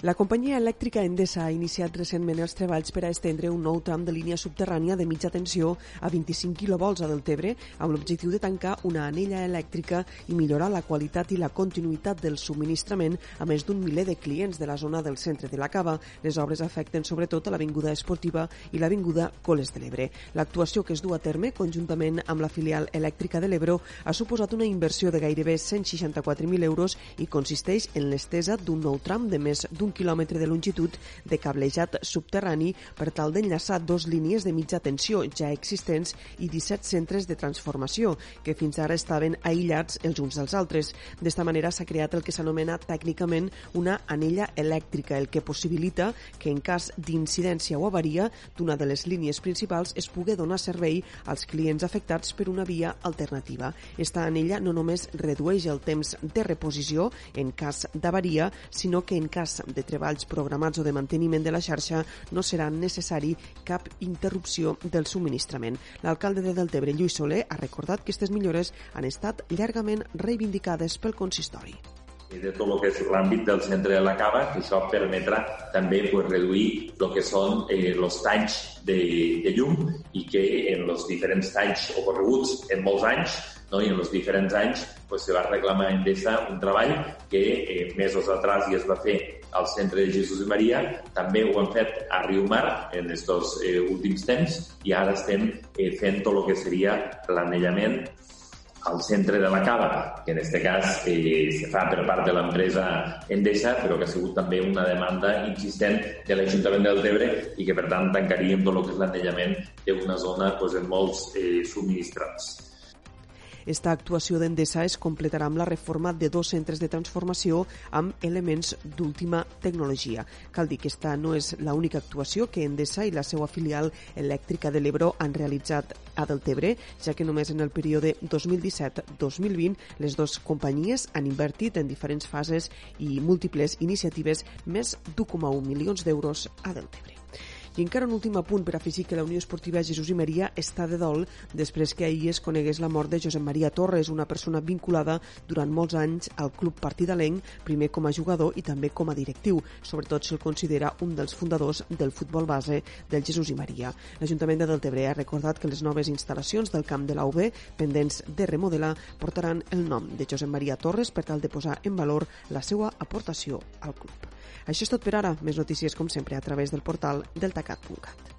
La companyia elèctrica Endesa ha iniciat recentment els treballs per a estendre un nou tram de línia subterrània de mitja tensió a 25 kV a Deltebre amb l'objectiu de tancar una anella elèctrica i millorar la qualitat i la continuïtat del subministrament a més d'un miler de clients de la zona del centre de la Cava. Les obres afecten sobretot a l'Avinguda Esportiva i l'Avinguda Coles de l'Ebre. L'actuació que es du a terme conjuntament amb la filial elèctrica de l'Ebro ha suposat una inversió de gairebé 164.000 euros i consisteix en l'estesa d'un nou tram de més d'un d'un quilòmetre de longitud de cablejat subterrani per tal d'enllaçar dos línies de mitja tensió ja existents i 17 centres de transformació que fins ara estaven aïllats els uns dels altres. D'esta manera s'ha creat el que s'anomena tècnicament una anella elèctrica, el que possibilita que en cas d'incidència o avaria d'una de les línies principals es pugui donar servei als clients afectats per una via alternativa. Esta anella no només redueix el temps de reposició en cas d'avaria, sinó que en cas de treballs programats o de manteniment de la xarxa no serà necessari cap interrupció del subministrament. L'alcalde de Deltebre, Lluís Soler, ha recordat que aquestes millores han estat llargament reivindicades pel consistori de tot el que és l'àmbit del centre de la cava, que això permetrà també pues, reduir el que són eh, els talls de, de llum i que en els diferents talls ocorreguts en molts anys no? i en els diferents anys pues, se va reclamar a Endesa un treball que eh, mesos atrás ja es va fer al centre de Jesús i Maria, també ho hem fet a Riumar en aquests eh, últims temps i ara estem eh, fent tot el que seria l'anellament al centre de la cava, que en aquest cas eh, se fa per part de l'empresa Endesa, però que ha sigut també una demanda insistent de l'Ajuntament del Tebre i que, per tant, tancaríem tot el que és l'anellament d'una zona pues, en molts eh, subministrats. Esta actuació d'Endesa es completarà amb la reforma de dos centres de transformació amb elements d'última tecnologia. Cal dir que esta no és l'única actuació que Endesa i la seva filial elèctrica de l'Ebro han realitzat a Deltebre, ja que només en el període 2017-2020 les dues companyies han invertit en diferents fases i múltiples iniciatives més d'1,1 milions d'euros a Deltebre. I encara un últim apunt per afegir que la Unió Esportiva Jesús i Maria està de dol després que ahir es conegués la mort de Josep Maria Torres, una persona vinculada durant molts anys al club partidalenc, primer com a jugador i també com a directiu, sobretot se'l considera un dels fundadors del futbol base del Jesús i Maria. L'Ajuntament de Deltebre ha recordat que les noves instal·lacions del camp de la UB, pendents de remodelar, portaran el nom de Josep Maria Torres per tal de posar en valor la seva aportació al club. Això és tot per ara. Més notícies, com sempre, a través del portal deltacat.cat.